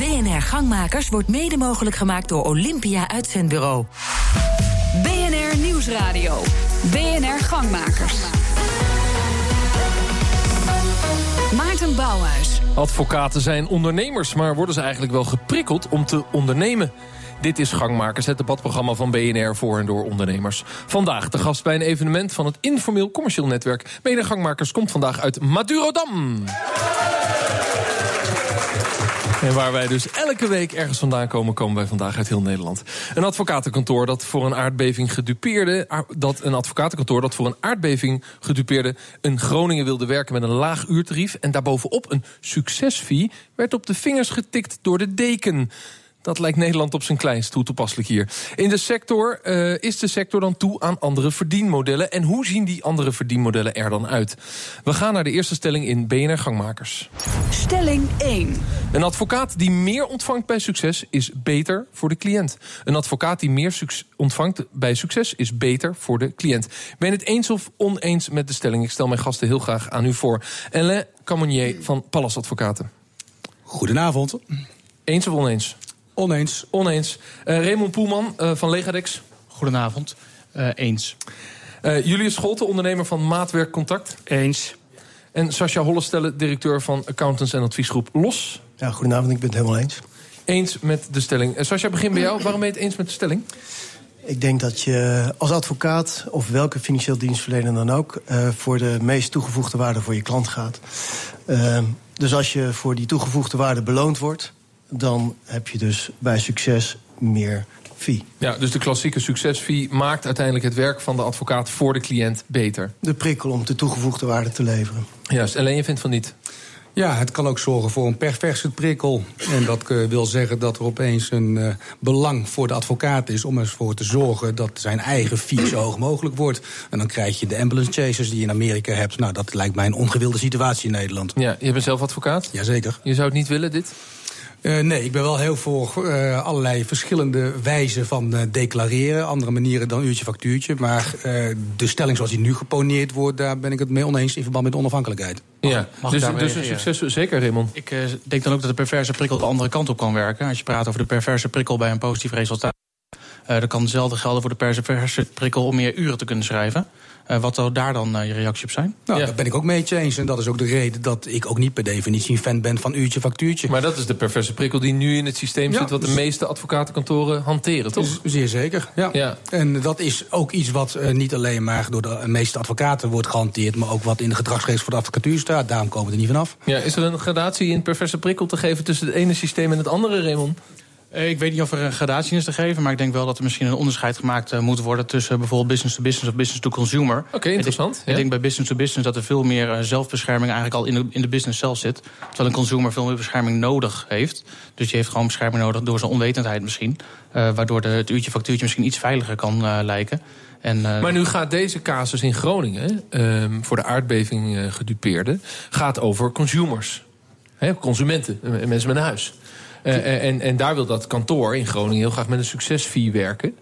BNR Gangmakers wordt mede mogelijk gemaakt door Olympia Uitzendbureau. BNR Nieuwsradio. BNR Gangmakers. Maarten Bouwhuis. Advocaten zijn ondernemers, maar worden ze eigenlijk wel geprikkeld om te ondernemen? Dit is Gangmakers, het debatprogramma van BNR voor en door ondernemers. Vandaag de gast bij een evenement van het informeel commercieel netwerk. BNR Gangmakers komt vandaag uit Madurodam. En waar wij dus elke week ergens vandaan komen, komen wij vandaag uit heel Nederland. Een advocatenkantoor dat voor een aardbeving gedupeerde. Dat een advocatenkantoor dat voor een aardbeving gedupeerde. een Groningen wilde werken met een laag uurtarief. En daarbovenop een succesfee werd op de vingers getikt door de deken. Dat lijkt Nederland op zijn kleinst toe toepasselijk hier. In de sector uh, is de sector dan toe aan andere verdienmodellen. En hoe zien die andere verdienmodellen er dan uit? We gaan naar de eerste stelling in BNR Gangmakers. Stelling 1. Een advocaat die meer ontvangt bij succes is beter voor de cliënt. Een advocaat die meer ontvangt bij succes is beter voor de cliënt. Ben je het eens of oneens met de stelling? Ik stel mijn gasten heel graag aan u voor. Alain Camonier van Pallas Advocaten. Goedenavond. Eens of oneens? Oneens. Oneens. Uh, Raymond Poelman uh, van Legadex. Goedenavond. Uh, eens. Julius Scholte, ondernemer van Maatwerk Contact. Eens. En Sascha Hollestelle, directeur van accountants en adviesgroep LOS. Ja, goedenavond, ik ben het helemaal eens. Eens met de stelling. Sascha, begin bij jou. Waarom ben je het eens met de stelling? Ik denk dat je als advocaat of welke financieel dienstverlener dan ook... voor de meest toegevoegde waarde voor je klant gaat. dus als je voor die toegevoegde waarde beloond wordt dan heb je dus bij succes meer fee. Ja, dus de klassieke succesfee maakt uiteindelijk het werk van de advocaat voor de cliënt beter. De prikkel om de toegevoegde waarde te leveren. Juist, alleen je vindt van niet. Ja, het kan ook zorgen voor een perverse prikkel. En dat uh, wil zeggen dat er opeens een uh, belang voor de advocaat is... om ervoor te zorgen dat zijn eigen fee zo hoog mogelijk wordt. En dan krijg je de ambulance chasers die je in Amerika hebt. Nou, dat lijkt mij een ongewilde situatie in Nederland. Ja, je bent zelf advocaat? Jazeker. Je zou het niet willen, dit? Uh, nee, ik ben wel heel voor uh, allerlei verschillende wijzen van uh, declareren. Andere manieren dan uurtje factuurtje. Maar de stelling zoals die nu geponeerd wordt... daar ben ik het mee oneens in verband met onafhankelijkheid. Mag, ja, mag dus, dus een succes, zeker Raymond. Ik denk dan ook dat de perverse prikkel de andere kant op kan werken. Als je praat over de perverse prikkel bij een positief resultaat... dan kan hetzelfde gelden voor de perverse prikkel om meer uren te kunnen schrijven. Uh, wat zou daar dan uh, je reactie op zijn? Nou, ja. daar ben ik ook mee eens. En dat is ook de reden dat ik ook niet per definitie een fan ben van uurtje factuurtje. Maar dat is de perverse prikkel die nu in het systeem ja, zit... wat de meeste advocatenkantoren hanteren, toch? Zeer zeker, ja. ja. En dat is ook iets wat uh, niet alleen maar door de meeste advocaten wordt gehanteerd... maar ook wat in de gedragsregels voor de advocatuur staat. Daarom komen we er niet vanaf. Ja, is er een gradatie in perverse prikkel te geven... tussen het ene systeem en het andere, Raymond? Eh, ik weet niet of er een gradatie is te geven, maar ik denk wel dat er misschien een onderscheid gemaakt uh, moet worden tussen bijvoorbeeld business to business of business to consumer. Oké, okay, interessant. Ik, ja. ik, denk bij business to business dat er veel meer uh, zelfbescherming eigenlijk al in de, in de business zelf zit. Terwijl een consumer veel meer bescherming nodig heeft. Dus die heeft gewoon bescherming nodig door zijn onwetendheid misschien. waardoor de, het uurtje factuurtje misschien iets veiliger kan lijken. En, maar nu gaat deze casus in Groningen, ehm, voor de aardbeving gedupeerde, gaat over consumers. He, consumenten, mensen met een huis. Uh, en, en daar wil dat kantoor in Groningen heel graag met een succesfee werken.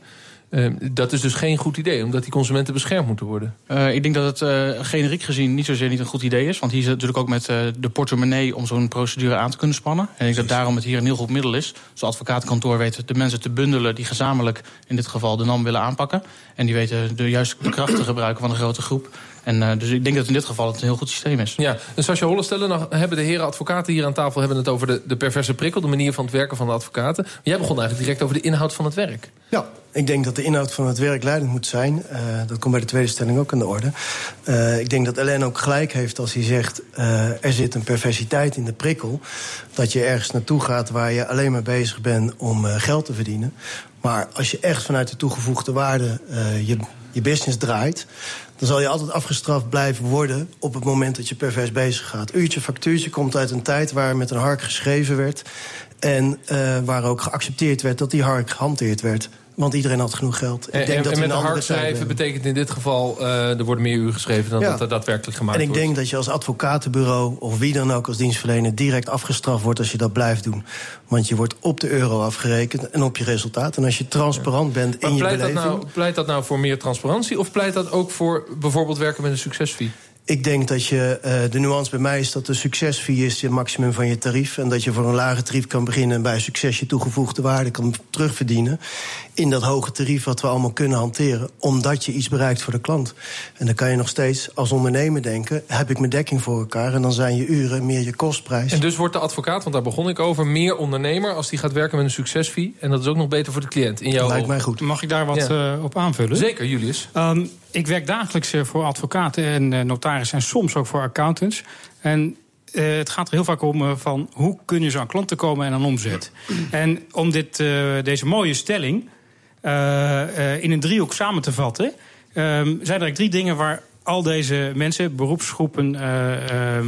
Uh, dat is dus geen goed idee, omdat die consumenten beschermd moeten worden. Uh, ik denk dat het uh, generiek gezien niet zozeer niet een goed idee is. Want hier zit natuurlijk ook met de portemonnee om zo'n procedure aan te kunnen spannen. En ik denk dat daarom het hier een heel goed middel is. Zoals advocaatkantoor weten de mensen te bundelen die gezamenlijk in dit geval de NAM willen aanpakken. En die weten de juiste de kracht te gebruiken van een grote groep. En, uh, dus ik denk dat in dit geval het een heel goed systeem is. Ja, dus Sascha Hollestellen, nou hebben de heren advocaten hier aan tafel... hebben het over de, de perverse prikkel, de manier van het werken van de advocaten. Maar jij begon eigenlijk direct over de inhoud van het werk. Ja, ik denk dat de inhoud van het werk leidend moet zijn. Uh, dat komt bij de tweede stelling ook aan de orde. Uh, ik denk dat Ellen ook gelijk heeft als hij zegt... Uh, er zit een perversiteit in de prikkel. Dat je ergens naartoe gaat waar je alleen maar bezig bent om geld te verdienen. Maar als je echt vanuit de toegevoegde waarde je, je business draait dan zal je altijd afgestraft blijven worden op het moment dat je pervers bezig gaat. Uurtje factuurtje komt uit een tijd waar met een hark geschreven werd. En uh, waar ook geaccepteerd werd dat die hark gehanteerd werd. Want iedereen had genoeg geld. Ik denk en, dat en met een hard schrijven betekent in dit geval... Uh, er worden meer uren geschreven dan ja. dat er daadwerkelijk gemaakt wordt. En ik wordt. denk dat je als advocatenbureau of wie dan ook als dienstverlener... direct afgestraft wordt als je dat blijft doen. Want je wordt op de euro afgerekend en op je resultaat. En als je transparant ja. bent in je pleit beleving... Dat nou, pleit dat nou voor meer transparantie? Of pleit dat ook voor bijvoorbeeld werken met een succesfee? Ik denk dat je, uh, de nuance bij mij is dat de succesfee is het maximum van je tarief. En dat je voor een lage tarief kan beginnen en bij succes je toegevoegde waarde kan terugverdienen. In dat hoge tarief wat we allemaal kunnen hanteren. Omdat je iets bereikt voor de klant. En dan kan je nog steeds als ondernemer denken: heb ik mijn dekking voor elkaar? En dan zijn je uren meer je kostprijs. En dus wordt de advocaat, want daar begon ik over, meer ondernemer als die gaat werken met een succesfee. En dat is ook nog beter voor de cliënt. In jouw Lijkt mij goed. Mag ik daar wat ja. uh, op aanvullen? Zeker, Julius. Um, ik werk dagelijks voor advocaten en uh, notarissen en soms ook voor accountants. En uh, het gaat er heel vaak om uh, van hoe kun je zo aan klanten komen en aan omzet. En om dit, uh, deze mooie stelling in een driehoek samen te vatten, zijn er eigenlijk drie dingen waar al deze mensen, beroepsgroepen,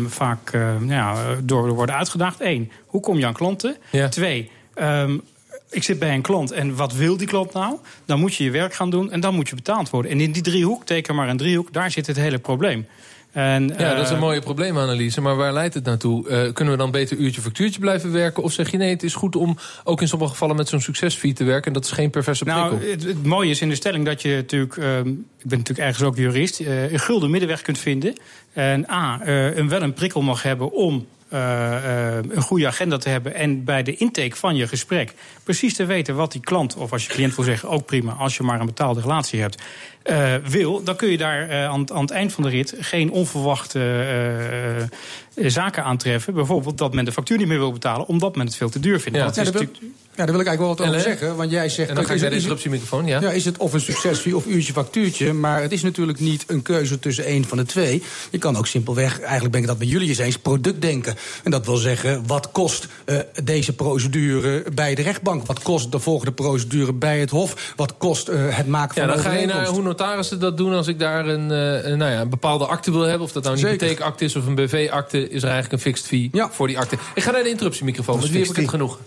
vaak ja, door worden uitgedaagd. Eén, hoe kom je aan klanten? Ja. Twee, um, ik zit bij een klant en wat wil die klant nou? Dan moet je je werk gaan doen en dan moet je betaald worden. En in die driehoek, teken maar een driehoek, daar zit het hele probleem. En, ja, dat is een mooie probleemanalyse. Maar waar leidt het naartoe? Uh, kunnen we dan beter uurtje factuurtje blijven werken? Of zeg je nee, het is goed om ook in sommige gevallen met zo'n succesfee te werken. En dat is geen perverse prikkel. Nou, het, het, mooie is in de stelling dat je natuurlijk... Uh, ik ben natuurlijk ergens ook jurist... Uh, een gulden middenweg kunt vinden. En A, een wel een prikkel mag hebben om een goede agenda te hebben en bij de intake van je gesprek precies te weten wat die klant, of als je cliënt wil zeggen, ook prima, als je maar een betaalde relatie hebt, uh, wil, dan kun je daar aan, aan, het eind van de rit geen onverwachte zaken aantreffen. Bijvoorbeeld dat men de factuur niet meer wil betalen omdat men het veel te duur vindt. Ja, dat is natuurlijk ja, daar wil ik eigenlijk wel wat over zeggen. Want jij zegt. En dan ga je naar de disruptiemicrofoon, ja. Ja, is het of een succesfee of uurtje factuurtje. Maar het is natuurlijk niet een keuze tussen één van de twee. Je kan ook simpelweg, eigenlijk ben ik dat met jullie eens eens, product denken. En dat wil zeggen, wat kost uh, deze procedure bij de rechtbank? Wat kost de volgende procedure bij het Hof? Wat kost uh, het maken van Ja, dan ga je naar hoe notarissen dat doen als ik daar een, uh, een, nou ja, een bepaalde akte wil hebben. Of dat nou een hypotheekakte is of een BV-akte, is er eigenlijk een fixed fee ja. voor die akte. Ik ga naar de interruptiemicrofoon, met wie heb ik het genoeg?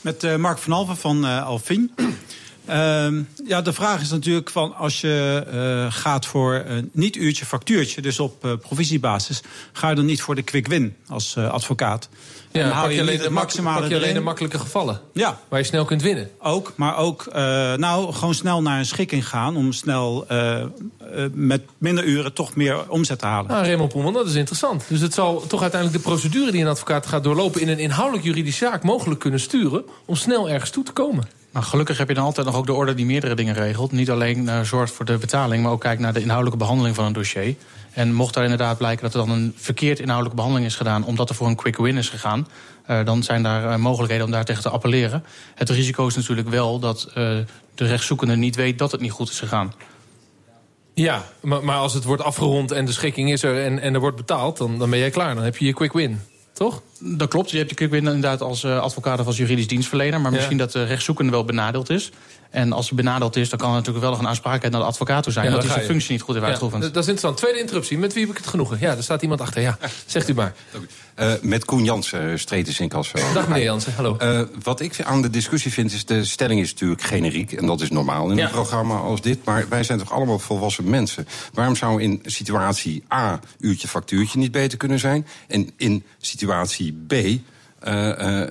Met uh, Mark van Alven van uh, Alfin. Uh, ja, de vraag is natuurlijk van als je uh, gaat voor een niet uurtje factuurtje, dus op uh, provisiebasis, ga je dan niet voor de quick win als uh, advocaat. Ja, dan hou je, alleen de maximale pak je alleen de makkelijke gevallen. Ja. Waar je snel kunt winnen. Ook, maar ook nou, gewoon snel naar een schikking gaan om snel met minder uren toch meer omzet te halen. Nou, Raymond Poelman, dat is interessant. Dus het zal toch uiteindelijk de procedure die een advocaat gaat doorlopen in een inhoudelijk juridische zaak mogelijk kunnen sturen om snel ergens toe te komen. Maar gelukkig heb je dan altijd nog ook de orde die meerdere dingen regelt. Niet alleen uh, zorgt voor de betaling, maar ook kijkt naar de inhoudelijke behandeling van een dossier. En mocht daar inderdaad blijken dat er dan een verkeerd inhoudelijke behandeling is gedaan, omdat er voor een quick win is gegaan, uh, dan zijn daar uh, mogelijkheden om daar tegen te appelleren. Het risico is natuurlijk wel dat de rechtszoekende niet weet dat het niet goed is gegaan. Ja, maar, maar als het wordt afgerond en de schikking is er en, en er wordt betaald, dan, dan ben jij klaar. Dan heb je je quick win. Toch? Dat klopt. Je hebt je quick win inderdaad als uh, advocaat of als juridisch dienstverlener. Maar misschien dat de rechtszoekende wel benadeeld is. En als hij benadeeld is, dan kan er natuurlijk wel nog een aansprakelijkheid naar de advocaat toe zijn. Ja, dat hij zijn functie niet goed heeft uitgeoefend. Dat is interessant. Tweede interruptie. Met wie heb ik het genoegen? Ja, er staat iemand achter. Ja, zegt u maar. Uh, met Koen Jansen, uh, Streetensink als zo. Dag meneer Jansen, hallo. Uh, wat ik aan de discussie vind, is de stelling is natuurlijk generiek. En dat is normaal in ja. een programma als dit. Maar wij zijn toch allemaal volwassen mensen. Waarom zou in situatie A uurtje factuurtje niet beter kunnen zijn? En in situatie B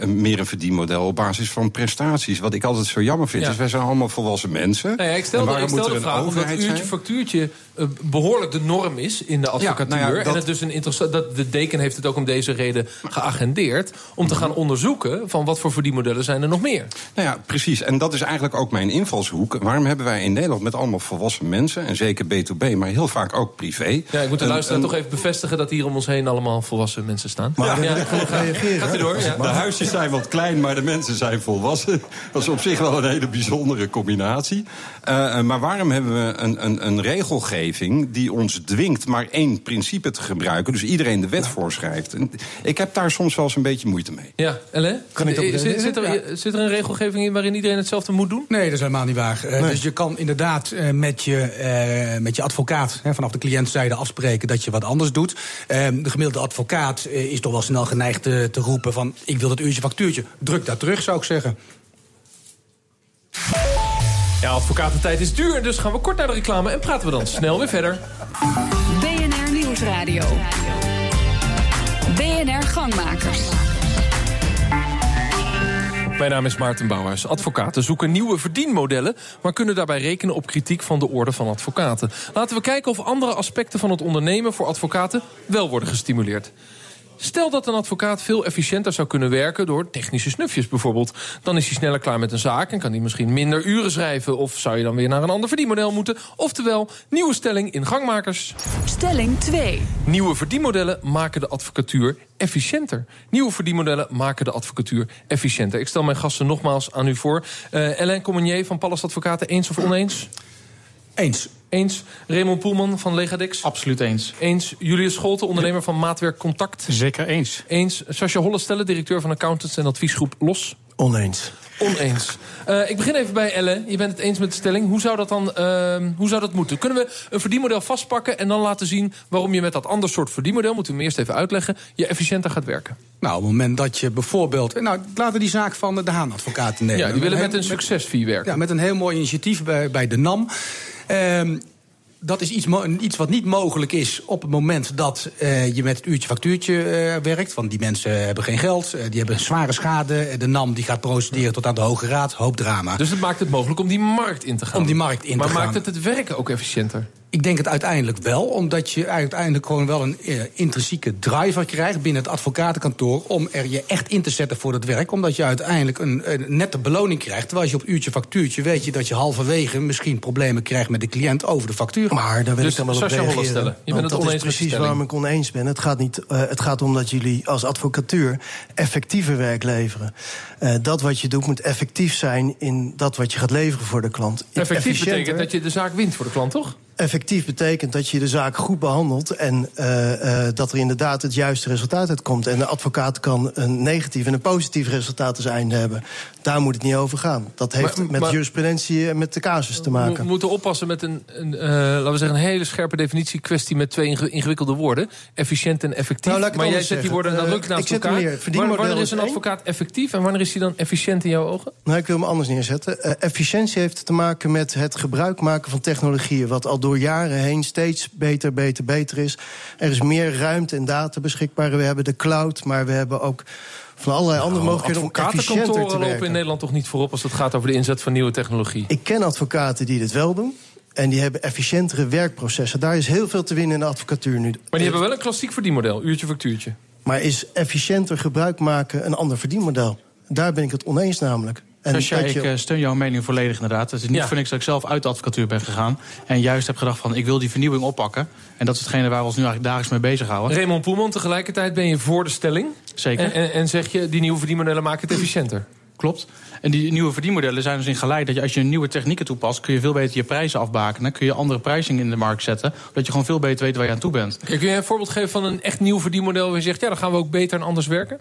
meer een verdienmodel op basis van prestaties. Wat ik altijd zo jammer vind. Ja. Dus wij zijn allemaal volwassen mensen. Nou ja, ik stel de, ik stel de vraag of dat uurtje factuurtje uh, behoorlijk de norm is in de advocatuur. Ja, nou ja, dat... En het dus een interessant. Dat de deken heeft het ook om deze reden geagendeerd. Om te gaan onderzoeken van wat voor verdienmodellen zijn er nog meer. Nou ja, precies. En dat is eigenlijk ook mijn invalshoek. Waarom hebben wij in Nederland met allemaal volwassen mensen, en zeker B2B, maar heel vaak ook privé. Ja, ik moet de luisteraar toch even bevestigen dat hier om ons heen allemaal volwassen mensen staan. Maar ja, ja. reageren. Gaat u door. Ja. De huisjes zijn wat klein, maar de mensen zijn volwassen. Dat is op zich wel een hele bijzondere combinatie. Uh, maar waarom hebben we een, een, een, regelgeving die ons dwingt maar één principe te gebruiken? Dus iedereen de wet voorschrijft. En ik heb daar soms wel eens een beetje moeite mee. Ja, Ellen? Kan ik dat zit, zit, er, ja. zit er een regelgeving in waarin iedereen hetzelfde moet doen? Nee, dat is helemaal niet waar. Nee. Dus je kan inderdaad uh, met, je, met je advocaat vanaf de cliëntzijde afspreken dat je wat anders doet. Ehm, de gemiddelde advocaat is toch wel snel geneigd te, te roepen van ik wil dat uurtje factuurtje. Druk daar terug, zou ik zeggen. Ja, advocatentijd is duur, dus gaan we kort naar de reclame en praten we dan snel weer verder. BNR Nieuwsradio. BNR Gangmakers. Mijn naam is Maarten Bouwhuis. Advocaten zoeken nieuwe verdienmodellen... maar kunnen daarbij rekenen op kritiek van de Orde van Advocaten. Laten we kijken of andere aspecten van het ondernemen... voor advocaten wel worden gestimuleerd. Stel dat een advocaat veel efficiënter zou kunnen werken... door technische snufjes bijvoorbeeld. Dan is hij sneller klaar met een zaak en kan hij misschien minder uren schrijven... of zou je dan weer naar een ander verdienmodel moeten? Oftewel, nieuwe stelling in gangmakers. Stelling 2. Nieuwe verdienmodellen maken de advocatuur efficiënter. Nieuwe verdienmodellen maken de advocatuur efficiënter. Ik stel mijn gasten nogmaals aan u voor. Uh, Ellen Communier van Pallas Advocaten, eens of oneens? Eens. Eens. Raymond Poelman van Legadex? Absoluut eens. Eens. Julius Scholte, ondernemer van Maatwerk Contact? Zeker eens. Eens. Sascha Hollestelle, directeur van accountants en adviesgroep LOS? Oneens. Oneens. Uh, ik begin even bij Elle. Je bent het eens met de stelling. Hoe zou dat dan uh, hoe zou dat moeten? Kunnen we een verdienmodel vastpakken en dan laten zien waarom je met dat ander soort verdienmodel, moeten we hem eerst even uitleggen, je efficiënter gaat werken? Nou, op het moment dat je bijvoorbeeld. Nou, laten we die zaak van de Haan-advocaten nemen. Ja, die willen met een succesfee werken. Ja, met een heel mooi initiatief bij, bij de NAM. Um, dat is iets, iets, wat niet mogelijk is op het moment dat uh, je met het uurtje factuurtje uh, werkt. Want die mensen hebben geen geld, uh, die hebben zware schade. De NAM die gaat procederen tot aan de Hoge Raad, hoop drama. Dus het maakt het mogelijk om die markt in te gaan? Om die markt in maar te gaan. Maar maakt het het werken ook efficiënter? Ik denk het uiteindelijk wel, omdat je uiteindelijk gewoon wel een uh, intrinsieke driver krijgt binnen het advocatenkantoor om er je echt in te zetten voor het werk. Omdat je uiteindelijk een, een nette beloning krijgt. Terwijl als je op uurtje factuurtje weet je dat je halverwege misschien problemen krijgt met de cliënt over de factuur. Maar daar wil dus ik dan wel op reageren. Stellen. Je bent het dat is precies waarom ik oneens ben. Het gaat, niet, uh, het gaat om dat jullie als advocatuur effectiever werk leveren. Uh, dat wat je doet moet effectief zijn in dat wat je gaat leveren voor de klant. Effectief betekent dat je de zaak wint voor de klant, toch? Effectief betekent dat je de zaak goed behandelt en uh, uh, dat er inderdaad het juiste resultaat uitkomt. En de advocaat kan een negatief en een positief resultaat als einde hebben. Daar moet het niet over gaan. Dat heeft maar, met maar, jurisprudentie en met de casus te maken. We moeten oppassen met een, een uh, laten we zeggen, een hele scherpe definitie kwestie met twee ingewikkelde woorden. Efficiënt en effectief. Nou, maar jij zet die woorden nadrukkelijk naast elkaar. Wanneer, wanneer is een advocaat effectief en wanneer is hij dan efficiënt in jouw ogen? Nou, ik wil hem anders neerzetten. efficiëntie heeft te maken met het gebruik maken van technologieën, wat al door jaren heen steeds beter, beter, beter is. Er is meer ruimte en data beschikbaar. We hebben de cloud, maar we hebben ook van allerlei nou, andere mogelijkheden om efficiënter te werken. lopen in Nederland toch niet voorop als het gaat over de inzet van nieuwe technologie? Ik ken advocaten die dit wel doen. En die hebben efficiëntere werkprocessen. Daar is heel veel te winnen in de advocatuur nu. Maar die hebben wel een klassiek verdienmodel, uurtje factuurtje. Maar is efficiënter gebruik maken een ander verdienmodel? Daar ben ik het oneens namelijk. En Sascha, je... ik steun jouw mening volledig inderdaad. Het is niet ja. voor niks dat ik zelf uit de advocatuur ben gegaan. En juist heb gedacht van, ik wil die vernieuwing oppakken. En dat is hetgene waar we ons nu eigenlijk dagelijks mee bezighouden. Raymond Poelman, tegelijkertijd ben je voor de stelling. Zeker. En, en, en zeg je, die nieuwe verdienmodellen maken het efficiënter. Klopt. En die nieuwe verdienmodellen zijn dus in geleid dat je als je nieuwe technieken toepast, kun je veel beter je prijzen afbakenen. Kun je andere pricing in de markt zetten. Dat je gewoon veel beter weet waar je aan toe bent. Kijk, kun je een voorbeeld geven van een echt nieuw verdienmodel waar je zegt, ja, dan gaan we ook beter en anders werken?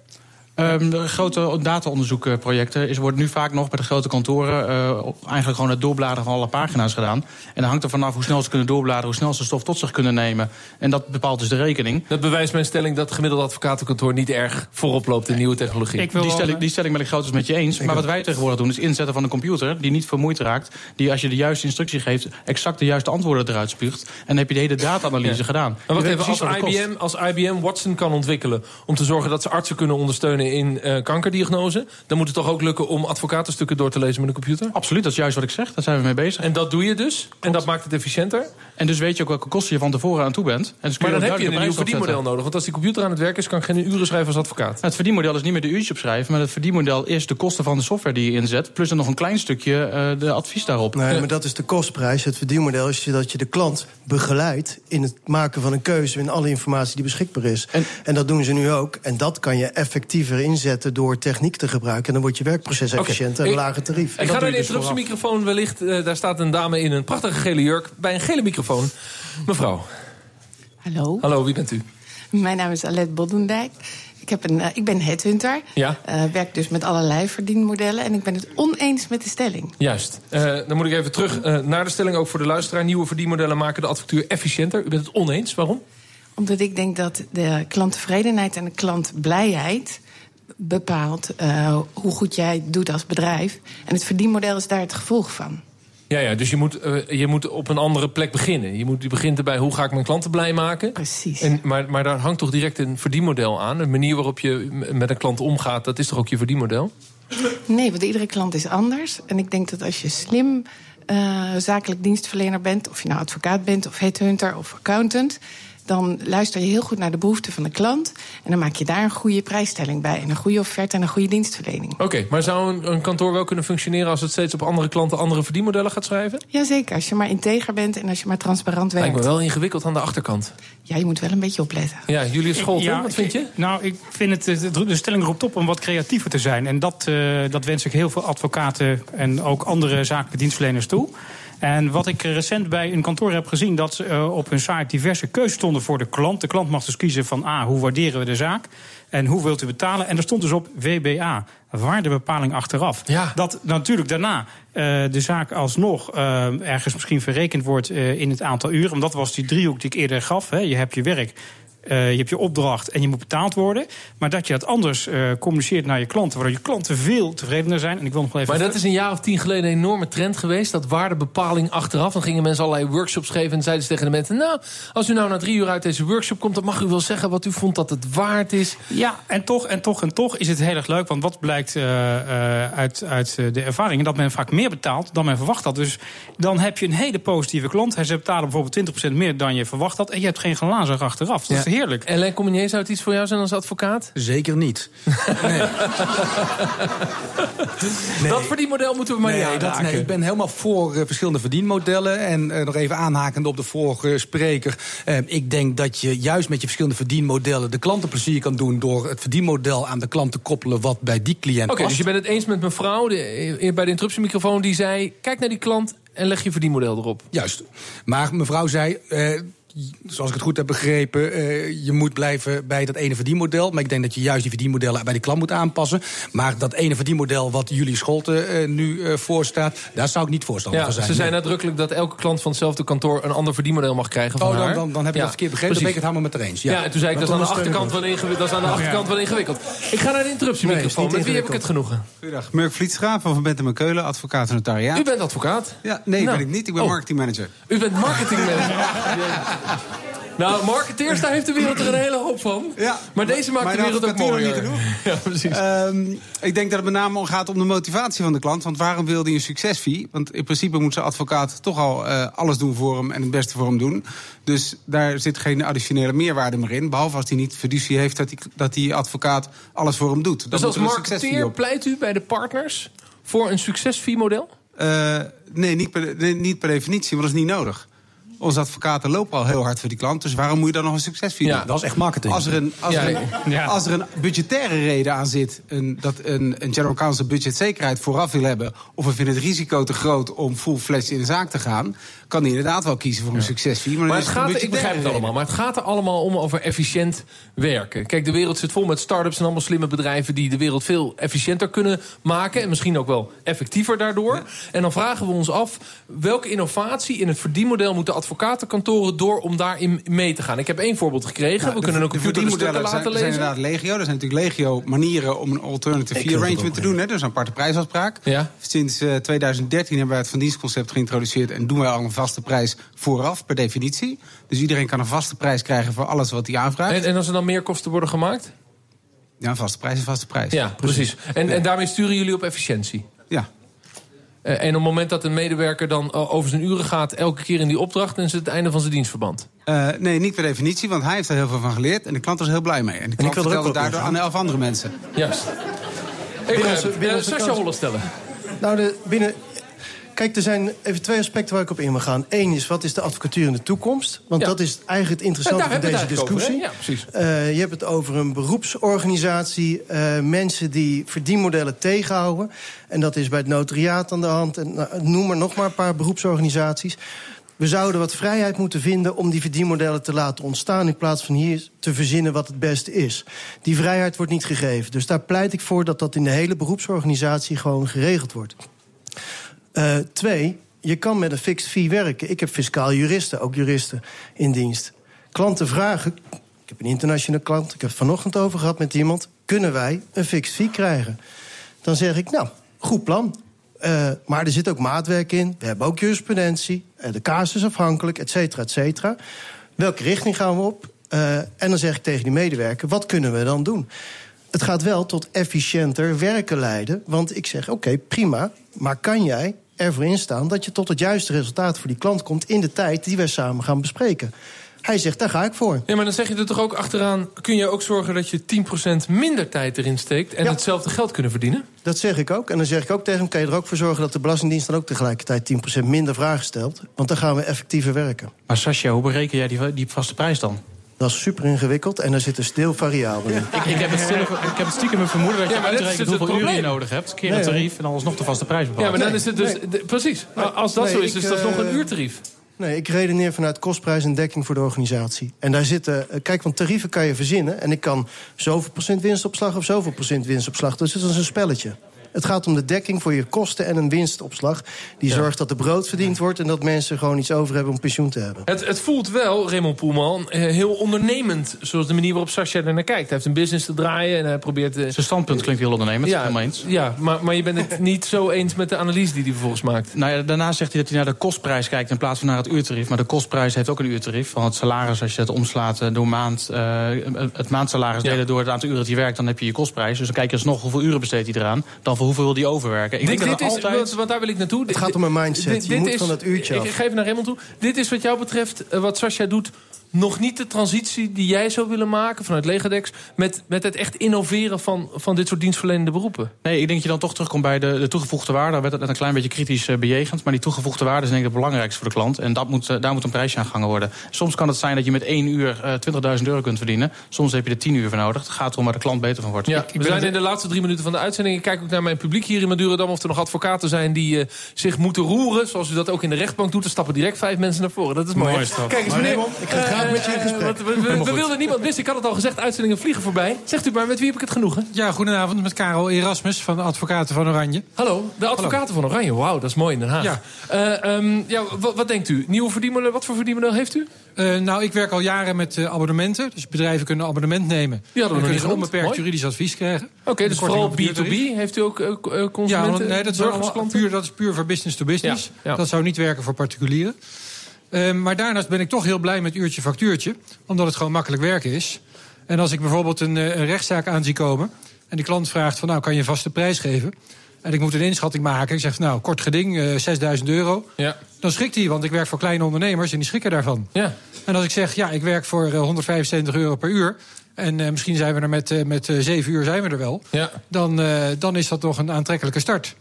Um, de grote dataonderzoekprojecten is, wordt nu vaak nog bij de grote kantoren uh, eigenlijk gewoon het doorbladeren van alle pagina's gedaan. En dan hangt er vanaf hoe snel ze kunnen doorbladeren, hoe snel ze stof tot zich kunnen nemen. En dat bepaalt dus de rekening. Dat bewijst mijn stelling dat het gemiddelde advocatenkantoor niet erg voorop loopt in nieuwe technologie. Ik wil die, stelling, die stelling ben ik grootens met je eens. Maar wat wij tegenwoordig doen is inzetten van een computer die niet vermoeid raakt. Die als je de juiste instructie geeft, exact de juiste antwoorden eruit spuugt. En dan heb je de hele data-analyse ja. gedaan. Maar wat even, als, IBM, als IBM Watson kan ontwikkelen om te zorgen dat ze artsen kunnen ondersteunen in uh, kankerdiagnose, dan moet het toch ook lukken om advocatenstukken door te lezen met een computer? Absoluut, dat is juist wat ik zeg. Daar zijn we mee bezig. En dat doe je dus? Klopt. En dat maakt het efficiënter? En dus weet je ook welke kosten je van tevoren aan toe bent. En dus maar dan heb je een nieuw verdienmodel nodig. Want als die computer aan het werk is, kan ik geen uren schrijven als advocaat. Nou, het verdienmodel is niet meer de uurtjes opschrijven. Maar het verdienmodel is de kosten van de software die je inzet. Plus dan nog een klein stukje uh, de advies daarop. Nee, maar dat is de kostprijs. Het verdienmodel is dat je de klant begeleidt in het maken van een keuze. In alle informatie die beschikbaar is. En, en dat doen ze nu ook. En dat kan je effectiever inzetten door techniek te gebruiken. En dan wordt je werkproces efficiënter okay. en een lager tarief. Ik ga naar de interruptiemicrofoon wellicht. Uh, daar staat een dame in een prachtige gele jurk bij een gele microfoon. Mevrouw. Hallo. Hallo, wie bent u? Mijn naam is Alet Boddendijk. Ik, heb een, uh, ik ben headhunter. Ja. Uh, werk dus met allerlei verdienmodellen. En ik ben het oneens met de stelling. Juist. Uh, dan moet ik even terug naar de stelling, ook voor de luisteraar. Nieuwe verdienmodellen maken de advocatuur efficiënter. U bent het oneens. Waarom? Omdat ik denk dat de klanttevredenheid en de klantblijheid bepaalt hoe goed jij het doet als bedrijf. En het verdienmodel is daar het gevolg van. Ja, ja, dus je moet, uh, je moet op een andere plek beginnen. Je, moet, je begint erbij, hoe ga ik mijn klanten blij maken? Precies. En, maar, maar daar hangt toch direct een verdienmodel aan? Een manier waarop je met een klant omgaat, dat is toch ook je verdienmodel? Nee, want iedere klant is anders. En ik denk dat als je slim uh, zakelijk dienstverlener bent, of je nou advocaat bent, of headhunter of accountant dan luister je heel goed naar de behoeften van de klant. En dan maak je daar een goede prijsstelling bij. En een goede offerte en een goede dienstverlening. Oké, maar zou een, een, kantoor wel kunnen functioneren als het steeds op andere klanten andere verdienmodellen gaat schrijven? Jazeker, als je maar integer bent en als je maar transparant werkt. Lijkt me wel ingewikkeld aan de achterkant. Ja, je moet wel een beetje opletten. Ja, Scholten, ja, wat vind je? Nou, ik vind het, de stelling roept op om wat creatiever te zijn. En dat, uh, dat wens ik heel veel advocaten en ook andere zakelijke dienstverleners toe. En wat ik recent bij een kantoor heb gezien, dat ze uh, op hun site diverse keuzes stonden voor de klant. De klant mag dus kiezen van A, hoe waarderen we de zaak? En hoe wilt u betalen? En er stond dus op WBA, waardebepaling achteraf. Ja. Dat natuurlijk daarna uh, de zaak alsnog uh, ergens misschien verrekend wordt in het aantal uren. Want dat was die driehoek die ik eerder gaf. Hè. Je hebt je werk, uh, je hebt je opdracht en je moet betaald worden. Maar dat je het anders uh, communiceert naar je klanten, waardoor je klanten veel tevredener zijn. En ik wil nog even. Maar dat is een jaar of tien geleden een enorme trend geweest. Dat waardebepaling achteraf. Dan gingen mensen allerlei workshops geven. En zeiden ze tegen de mensen: Nou, als u nou na drie uur uit deze workshop komt, dan mag u wel zeggen wat u vond dat het waard is. Ja, en toch, en toch, en toch is het heel erg leuk. Want wat blijkt uh, uit, uit de ervaringen? Dat men vaak meer betaalt dan men verwacht had. Dus dan heb je een hele positieve klant. Hij betalen bijvoorbeeld 20% meer dan je verwacht had. En je hebt geen glazen achteraf. Dat ja heerlijk. En Len Communier, zou het iets voor jou zijn als advocaat? Zeker niet. nee. nee. Dat verdienmodel moeten we maar nee, niet dat, nee, Ik ben helemaal voor uh, verschillende verdienmodellen. En uh, nog even aanhakend op de vorige spreker. Uh, ik denk dat je juist met je verschillende verdienmodellen... de klanten plezier kan doen door het verdienmodel aan de klant te koppelen... wat bij die cliënt Oké, okay, dus je bent het eens met mevrouw de, bij de interruptiemicrofoon... die zei, kijk naar die klant en leg je verdienmodel erop. Juist. Maar mevrouw zei zoals ik het goed heb begrepen, uh, je moet blijven bij dat ene verdienmodel. Maar ik denk dat je juist die verdienmodellen bij de klant moet aanpassen. Maar dat ene verdienmodel wat jullie Scholten uh, nu uh, voorstaat, daar zou ik niet voorstander ja, van zijn. Ze zijn nadrukkelijk dat elke klant van hetzelfde kantoor een ander verdienmodel mag krijgen. Van oh, dan, haar. dan, dan heb je ja, dat verkeerd begrepen. Dan ben ik het helemaal met er eens. Ja, ja en toen zei ik dat, dat is aan de achterkant wel ingewikkeld. Dat is aan de achterkant wel ingewikkeld. Ik ga naar de interruptiemicrofoon. Nee, met wie heb ik het genoegen? Goedendag, Murk Vlietstra van Van Bentem en Keulen, advocaat en notariaat. U bent advocaat? Ja, nee, nou. ben ik niet. Ik ben oh. marketingmanager. U bent marketingmanager. Nou, marketeers, daar heeft de wereld er een hele hoop van. Ja, maar deze maakt de wereld ook mooier. Niet genoeg. Ja, precies. Um, ik denk dat het met name gaat om de motivatie van de klant. Want waarom wil hij een succesfee? Want in principe moet zijn advocaat toch al uh, alles doen voor hem... en het beste voor hem doen. Dus daar zit geen additionele meerwaarde meer in. Behalve als hij niet fiducie heeft dat die, dat die advocaat alles voor hem doet. Dan dus als marketeer pleit u bij de partners voor een succesfee-model? Uh, nee, niet per, nee, niet per definitie, want dat is niet nodig. Onze advocaten lopen al heel hard voor die klant. Dus waarom moet je dan nog een succesfee ja, Dat is echt marketing. Als er een, als er ja. als er een budgettaire reden aan zit... Een, dat een, een general counsel budgetzekerheid vooraf wil hebben... of we vinden het risico te groot om full-fledged in de zaak te gaan kan hij inderdaad wel kiezen voor een ja. succesfee. Maar, maar het gaat, ik begrijp het allemaal, maar het gaat er allemaal om over efficiënt werken. Kijk, de wereld zit vol met start-ups en allemaal slimme bedrijven... die de wereld veel efficiënter kunnen maken... en misschien ook wel effectiever daardoor. Ja. En dan vragen we ons af... welke innovatie in het verdienmodel moeten advocatenkantoren door... om daarin mee te gaan? Ik heb één voorbeeld gekregen. Nou, we kunnen een computer stukken laten zijn, lezen. zijn inderdaad legio. Er zijn natuurlijk legio manieren om een alternative fee arrangement te doen. Hè? Dus een aparte prijsafspraak. Ja. Sinds uh, 2013 hebben wij het van dienstconcept geïntroduceerd... en doen wij al een vaste prijs vooraf, per definitie. Dus iedereen kan een vaste prijs krijgen voor alles wat hij aanvraagt. En, en als er dan meer kosten worden gemaakt? Ja, een vaste prijs is een vaste prijs. Ja, precies. En, en daarmee sturen jullie op efficiëntie? Ja. Uh, en op het moment dat een medewerker dan over zijn uren gaat... elke keer in die opdracht, dan is het het einde van zijn dienstverband? Uh, nee, niet per definitie, want hij heeft er heel veel van geleerd... en de klant is er heel blij mee. En de klant vertelt het daardoor aan elf andere mensen. Juist. Ik Sascha Holle stellen. Nou, de, binnen Kijk, er zijn even twee aspecten waar ik op in wil gaan. Eén is, wat is de advocatuur in de toekomst? Want ja. dat is eigenlijk het interessante van deze discussie. Over, ja, precies. Uh, je hebt het over een beroepsorganisatie. Uh, mensen die verdienmodellen tegenhouden. En dat is bij het notariaat aan de hand. En, nou, noem maar nog maar een paar beroepsorganisaties. We zouden wat vrijheid moeten vinden om die verdienmodellen te laten ontstaan... in plaats van hier te verzinnen wat het beste is. Die vrijheid wordt niet gegeven. Dus daar pleit ik voor dat dat in de hele beroepsorganisatie gewoon geregeld wordt. Uh, twee, je kan met een fixed fee werken. Ik heb fiscaal juristen, ook juristen in dienst. Klanten vragen, ik heb een internationale klant... ik heb het vanochtend over gehad met iemand... kunnen wij een fixed fee krijgen? Dan zeg ik, nou, goed plan. Uh, maar er zit ook maatwerk in. We hebben ook jurisprudentie. Uh, de casus is afhankelijk, et cetera, et cetera. Welke richting gaan we op? En dan zeg ik tegen die medewerker, wat kunnen we dan doen? het gaat wel tot efficiënter werken leiden. Want ik zeg, oké, prima, maar kan jij ervoor instaan... dat je tot het juiste resultaat voor die klant komt... in de tijd die wij samen gaan bespreken? Hij zegt, daar ga ik voor. Ja, maar dan zeg je er toch ook achteraan... kun je ook zorgen dat je 10% minder tijd erin steekt... en Ja. hetzelfde geld kunnen verdienen? Dat zeg ik ook. En dan zeg ik ook tegen hem... kan je er ook voor zorgen dat de Belastingdienst... dan ook tegelijkertijd 10% minder vragen stelt. Want dan gaan we effectiever werken. Maar Sascha, hoe bereken jij die, die vaste prijs dan? Dat is super ingewikkeld en daar zitten stil variabelen in. Ik, ik, heb het stille, ik heb het stiekem een vermoeden dat je Ja, uitrekent dus hoeveel het uren je probleem. nodig hebt. Keer het hoor. tarief en dan alsnog de vaste prijs bepalen. Ja, maar dan is het dus... nee. de- precies. Als dat Nee, zo is, is dat nog een eh, uurtarief. Nee, ik redeneer vanuit kostprijs en dekking voor de organisatie. En daar zitten... eh, Kijk, want tarieven kan je verzinnen. En ik kan zoveel procent winstopslag of zoveel procent winstopslag. Dus dat is een spelletje. Het gaat om de dekking voor je kosten en een winstopslag... die zorgt dat er brood verdiend wordt... en dat mensen gewoon iets over hebben om pensioen te hebben. Het, het voelt wel, Raymond Poelman, eh, heel ondernemend. Zoals de manier waarop Sascha er naar kijkt. Hij heeft een business te draaien en hij probeert... eh, Zijn standpunt klinkt heel ondernemend, ja, helemaal eens. ja maar, maar je bent het niet zo eens met de analyse die hij vervolgens maakt. Nou ja, daarna zegt hij dat hij naar de kostprijs kijkt in plaats van naar het uurtarief. Maar de kostprijs heeft ook een uurtarief. Van het salaris, als je het omslaat eh, door maand, eh, het maandsalaris Ja. delen door het aantal uren dat hij werkt, dan heb je je kostprijs. Dus dan kijk je alsnog hoeveel uren besteedt hij eraan, dan voor hoeveel wil hij overwerken. Ik Dit, denk dat dit is, altijd... want, want daar wil ik naartoe. Het gaat om een mindset. Je moet van dat uurtje ik, af. Ik geef naar Raymond toe. Dit is wat jou betreft, eh, wat Sascha doet... nog niet de transitie die jij zou willen maken vanuit Legadex... met, met het echt innoveren van, van dit soort dienstverlenende beroepen. Nee, ik denk dat je dan toch terugkomt bij de, de toegevoegde waarde. Daar werd het net een klein beetje kritisch eh, bejegend. Maar die toegevoegde waarde is denk ik het belangrijkste voor de klant. En dat moet, eh, daar moet een prijsje aan gehangen worden. Soms kan het zijn dat je met één uur eh 20.000 euro kunt verdienen. Soms heb je er 10 uur voor nodig. Het gaat erom waar de klant beter van wordt. Ja, Ik- ik we zijn in de laatste drie minuten van de uitzending. Ik kijk ook naar mijn publiek hier in Madurodam... of er nog advocaten zijn die eh, zich moeten roeren... zoals u dat ook in de rechtbank doet. Er stappen direct vijf mensen naar voren. Dat is mooi. Kijk eens, meneer... Ik ga graag met je in eh, gesprek. want we we, we wilden niemand missen. Ik had het al gezegd, uitzendingen vliegen voorbij. Zegt u maar, met wie heb ik het genoegen? Ja, goedenavond met Karel Erasmus van de Advocaten van Oranje. Hallo, de advocaten van Oranje. Wauw, dat is mooi in Den Haag. Ja. Eh, ehm, ja, wat, wat denkt u? Nieuwe verdienmodel, wat voor verdienmodel heeft u? Eh, nou, ik werk al jaren met eh, abonnementen. Dus bedrijven kunnen abonnement nemen. En nog kunnen ze onbeperkt Mooi. juridisch advies krijgen. Oké, dus vooral op het B2B. uurtarief. Heeft u ook eh, eh, Ja, consumenten, want- nee, dat, burgersklanten? puur, dat is puur voor business to business. Ja, ja. Dat zou niet werken voor particulieren. Eh, maar daarnaast ben ik toch heel blij met uurtje factuurtje. Omdat het gewoon makkelijk werken is. En als ik bijvoorbeeld een, eh, een rechtszaak aan zie komen... en die klant vraagt van nou, kan je een vaste prijs geven... en ik moet een inschatting maken. Ik zeg nou, kort geding, eh 6000 euro. Ja. Dan schrikt hij, want ik werk voor kleine ondernemers... en die schrikken daarvan. Ja. En als ik zeg, ja, ik werk voor eh, 175 euro per uur... en eh, misschien zijn we er met, eh, met eh, 7 uur zijn we er wel... Ja. Dan, eh, dan is dat toch een aantrekkelijke start.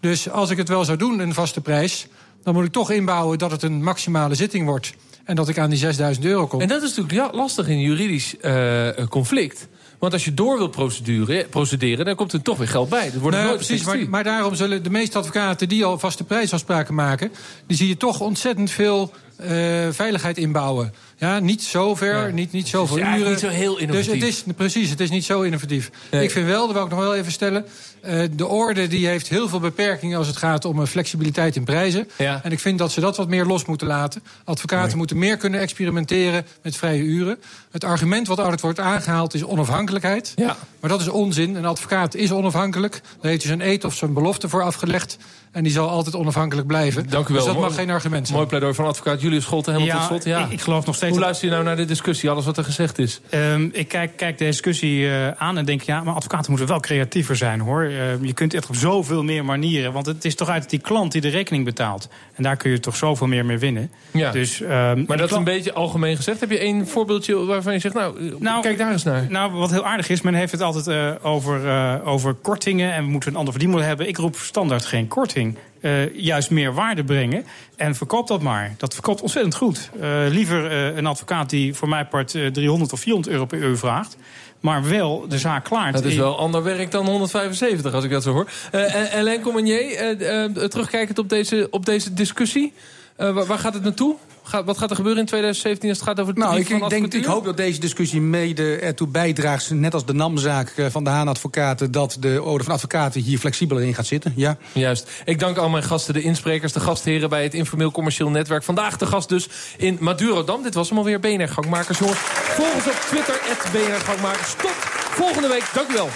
Dus als ik het wel zou doen, een vaste prijs... dan moet ik toch inbouwen dat het een maximale zitting wordt... en dat ik aan die 6000 euro kom. En dat is natuurlijk ja, lastig in een juridisch eh, conflict. Want als je door wilt procedure, procederen, dan komt er toch weer geld bij. Dat wordt Nou, nooit precies, maar daarom zullen de meeste advocaten die al vaste prijsafspraken maken... die zie je toch ontzettend veel eh, veiligheid inbouwen. Ja, niet zo ver, Ja. niet, niet zoveel eigenlijk uren. niet zo heel innovatief. Dus het is, precies, het is niet zo innovatief. Nee. Ik vind wel, dat wil ik nog wel even stellen... eh, de orde die heeft heel veel beperkingen als het gaat om eh, flexibiliteit in prijzen. Ja. En ik vind dat ze dat wat meer los moeten laten. Advocaten moeten meer kunnen experimenteren met vrije uren. Het argument wat altijd wordt aangehaald is onafhankelijkheid. Ja. Maar dat is onzin. Een advocaat is onafhankelijk. Daar heeft hij zijn eet of zijn belofte voor afgelegd. En die zal altijd onafhankelijk blijven. Dank u wel. Dus dat Mooi- mag geen argument zijn. Mooi pleidooi van advocaat Julius Scholte. Helemaal tot slot. Ja. Ik, ik geloof nog steeds... Hoe luister je nou naar de discussie, alles wat er gezegd is? Ehm, ik kijk, kijk de discussie eh, aan en denk, ja, maar advocaten moeten wel creatiever zijn hoor. Ehm, je kunt echt op zoveel meer manieren. Want het is toch uit die klant die de rekening betaalt. En daar kun je toch zoveel meer mee winnen. Ja. Dus, ehm, Maar dat is een beetje algemeen gezegd. Heb je één voorbeeldje waarvan je zegt, nou, Nou, kijk daar eens naar. Nou, wat heel aardig is, men heeft het altijd eh, over, eh, over kortingen en we moeten een ander verdienmodel hebben. Ik roep standaard geen korting. Eh, juist meer waarde brengen en verkoop dat maar. Dat verkoopt ontzettend goed. Eh, liever eh, een advocaat die voor mij part eh, 300 of 400 euro per uur vraagt. Maar wel de zaak klaart. Dat is wel ander werk dan 175, als ik dat zo hoor. En Alain Comenier, terugkijkend op deze, op deze discussie. Eh, waar, gaat het naartoe? Gaat, wat gaat er gebeuren in 2017 als het gaat over het Nou, ik, van ik, denk, ik hoop dat deze discussie mede ertoe bijdraagt, net als de NAM-zaak eh, van de Haan Advocaten, dat de orde van advocaten hier flexibeler in gaat zitten. Ja. Juist. Ik dank al mijn gasten, de insprekers, de gastheren bij het Informeel Commercieel Netwerk. Vandaag de gast dus in Madurodam. Dit was hem alweer, BNR Gangmakers, jongens. Volg ons op Twitter, BNR Gangmakers. Tot volgende week. Dank u wel.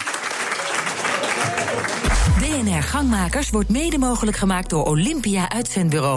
BNR Gangmakers wordt mede mogelijk gemaakt door Olympia Uitzendbureau.